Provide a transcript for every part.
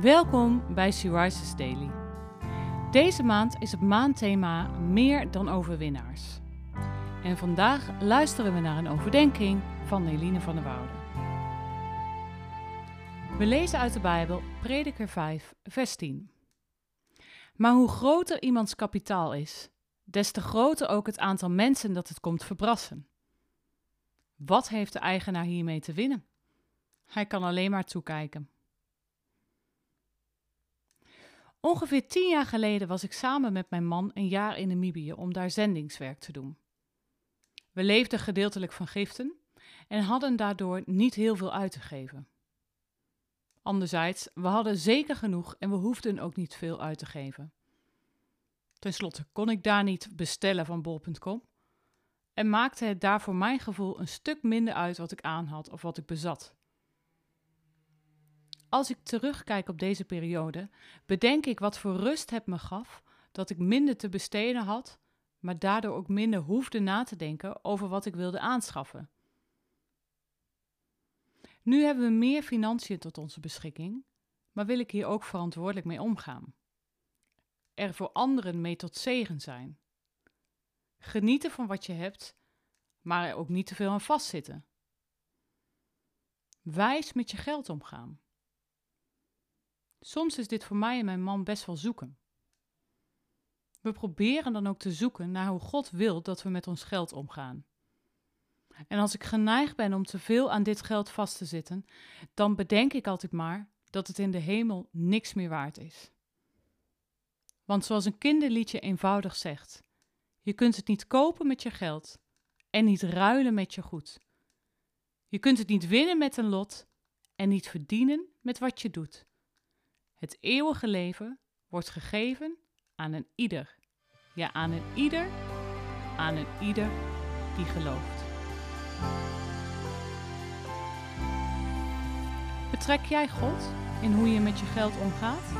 Welkom bij Rises Daily. Deze maand is het maandthema Meer dan overwinnaars. En vandaag luisteren we naar een overdenking van Eline van der Woude. We lezen uit de Bijbel Prediker 5, vers 10. Maar hoe groter iemands kapitaal is, des te groter ook het aantal mensen dat het komt verbrassen. Wat heeft de eigenaar hiermee te winnen? Hij kan alleen maar toekijken. Ongeveer tien jaar geleden was ik samen met mijn man een jaar in Namibië om daar zendingswerk te doen. We leefden gedeeltelijk van giften en hadden daardoor niet heel veel uit te geven. Anderzijds, we hadden zeker genoeg en we hoefden ook niet veel uit te geven. Ten slotte kon ik daar niet bestellen van bol.com en maakte het daar voor mijn gevoel een stuk minder uit wat ik aan had of wat ik bezat. Als ik terugkijk op deze periode, bedenk ik wat voor rust het me gaf dat ik minder te besteden had, maar daardoor ook minder hoefde na te denken over wat ik wilde aanschaffen. Nu hebben we meer financiën tot onze beschikking, maar wil ik hier ook verantwoordelijk mee omgaan. Er voor anderen mee tot zegen zijn. Genieten van wat je hebt, maar er ook niet te veel aan vastzitten. Wijs met je geld omgaan. Soms is dit voor mij en mijn man best wel zoeken. We proberen dan ook te zoeken naar hoe God wil dat we met ons geld omgaan. En als ik geneigd ben om te veel aan dit geld vast te zitten, dan bedenk ik altijd maar dat het in de hemel niks meer waard is. Want zoals een kinderliedje eenvoudig zegt: je kunt het niet kopen met je geld en niet ruilen met je goed. Je kunt het niet winnen met een lot en niet verdienen met wat je doet. Het eeuwige leven wordt gegeven aan een ieder. Ja, aan een ieder, aan een ieder die gelooft. Betrek jij God in hoe je met je geld omgaat?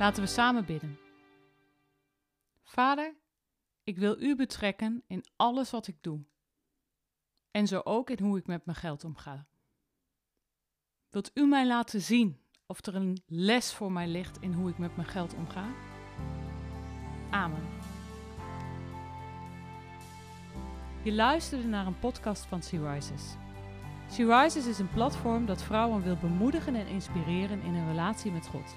Laten we samen bidden. Vader, ik wil U betrekken in alles wat ik doe. En zo ook in hoe ik met mijn geld omga. Wilt U mij laten zien of er een les voor mij ligt in hoe ik met mijn geld omga? Amen. Je luisterde naar een podcast van Sea Rises. Sea Rises is een platform dat vrouwen wil bemoedigen en inspireren in hun relatie met God.